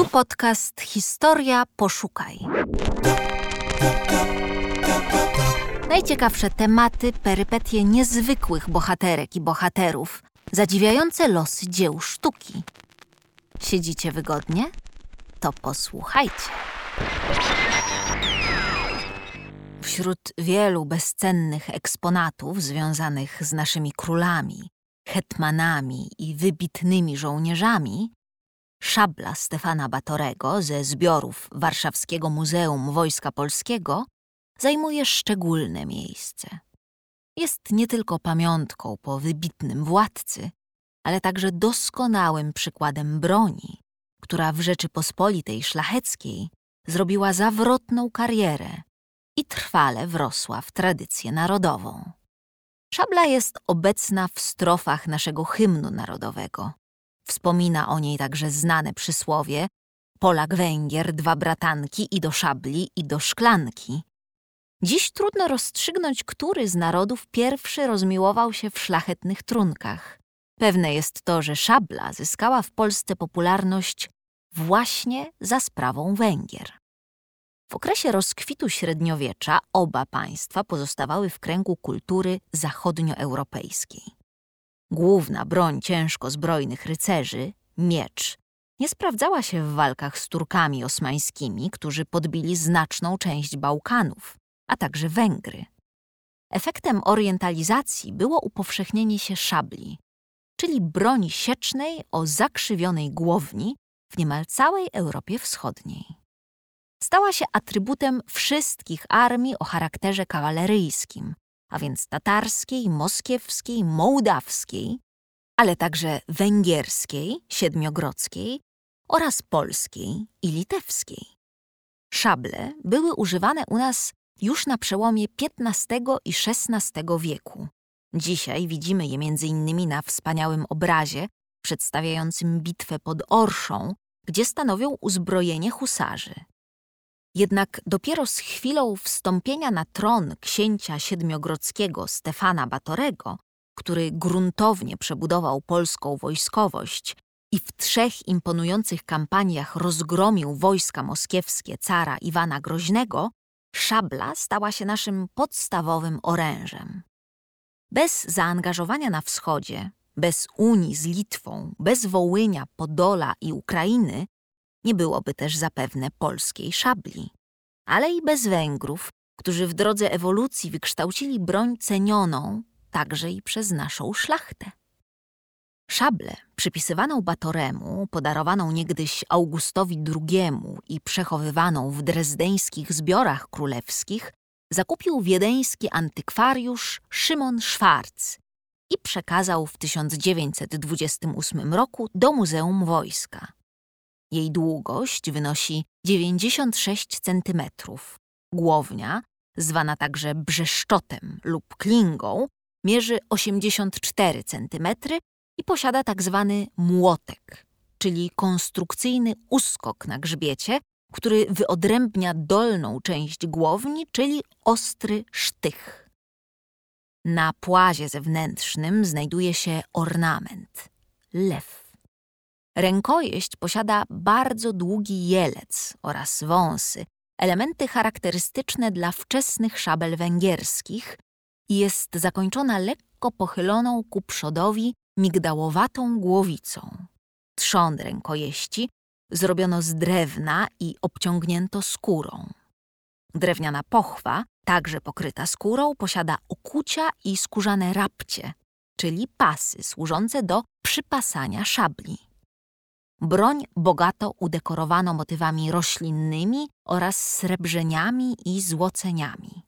Tu podcast Historia Poszukaj. Najciekawsze tematy, perypetie niezwykłych bohaterek i bohaterów, zadziwiające losy dzieł sztuki. Siedzicie wygodnie? To posłuchajcie. Wśród wielu bezcennych eksponatów związanych z naszymi królami, hetmanami i wybitnymi żołnierzami, szabla Stefana Batorego ze zbiorów Warszawskiego Muzeum Wojska Polskiego zajmuje szczególne miejsce. Jest nie tylko pamiątką po wybitnym władcy, ale także doskonałym przykładem broni, która w Rzeczypospolitej Szlacheckiej zrobiła zawrotną karierę i trwale wrosła w tradycję narodową. Szabla jest obecna w strofach naszego hymnu narodowego. Wspomina o niej także znane przysłowie Polak-Węgier, dwa bratanki i do szabli, i do szklanki. Dziś trudno rozstrzygnąć, który z narodów pierwszy rozmiłował się w szlachetnych trunkach. Pewne jest to, że szabla zyskała w Polsce popularność właśnie za sprawą Węgier. W okresie rozkwitu średniowiecza oba państwa pozostawały w kręgu kultury zachodnioeuropejskiej. Główna broń ciężko zbrojnych rycerzy, miecz, nie sprawdzała się w walkach z Turkami osmańskimi, którzy podbili znaczną część Bałkanów, a także Węgry. Efektem orientalizacji było upowszechnienie się szabli, czyli broni siecznej o zakrzywionej głowni w niemal całej Europie Wschodniej. Stała się atrybutem wszystkich armii o charakterze kawaleryjskim, a więc tatarskiej, moskiewskiej, mołdawskiej, ale także węgierskiej, siedmiogrodzkiej oraz polskiej i litewskiej. Szable były używane u nas już na przełomie XV i XVI wieku. Dzisiaj widzimy je m.in. na wspaniałym obrazie przedstawiającym bitwę pod Orszą, gdzie stanowią uzbrojenie husarzy. Jednak dopiero z chwilą wstąpienia na tron księcia siedmiogrodzkiego Stefana Batorego, który gruntownie przebudował polską wojskowość i w trzech imponujących kampaniach rozgromił wojska moskiewskie cara Iwana Groźnego, szabla stała się naszym podstawowym orężem. Bez zaangażowania na wschodzie, bez Unii z Litwą, bez Wołynia, Podola i Ukrainy nie byłoby też zapewne polskiej szabli. Ale i bez Węgrów, którzy w drodze ewolucji wykształcili broń cenioną także i przez naszą szlachtę. Szablę, przypisywaną Batoremu, podarowaną niegdyś Augustowi II i przechowywaną w drezdeńskich zbiorach królewskich, zakupił wiedeński antykwariusz Szymon Schwarz i przekazał w 1928 roku do Muzeum Wojska. Jej długość wynosi 96 cm. Głownia, zwana także brzeszczotem lub klingą, mierzy 84 cm i posiada tak zwany młotek, czyli konstrukcyjny uskok na grzbiecie, który wyodrębnia dolną część głowni, czyli ostry sztych. Na płazie zewnętrznym znajduje się ornament lew. Rękojeść posiada bardzo długi jelec oraz wąsy, elementy charakterystyczne dla wczesnych szabel węgierskich i jest zakończona lekko pochyloną ku przodowi migdałowatą głowicą. Trzon rękojeści zrobiono z drewna i obciągnięto skórą. Drewniana pochwa, także pokryta skórą, posiada okucia i skórzane rapcie, czyli pasy służące do przypasania szabli. Broń bogato udekorowano motywami roślinnymi oraz srebrzeniami i złoceniami.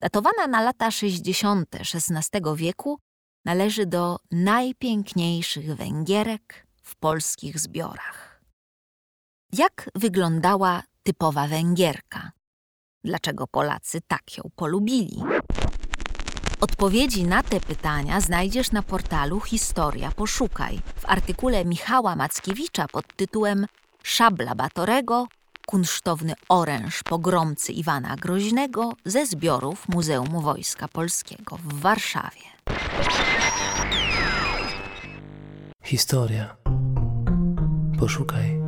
Datowana na lata 60. XVI wieku, należy do najpiękniejszych Węgierek w polskich zbiorach. Jak wyglądała typowa Węgierka? Dlaczego Polacy tak ją polubili? Odpowiedzi na te pytania znajdziesz na portalu Historia Poszukaj w artykule Michała Mackiewicza pod tytułem Szabla Batorego kunsztowny oręż pogromcy Iwana Groźnego ze zbiorów Muzeum Wojska Polskiego w Warszawie. Historia. Poszukaj.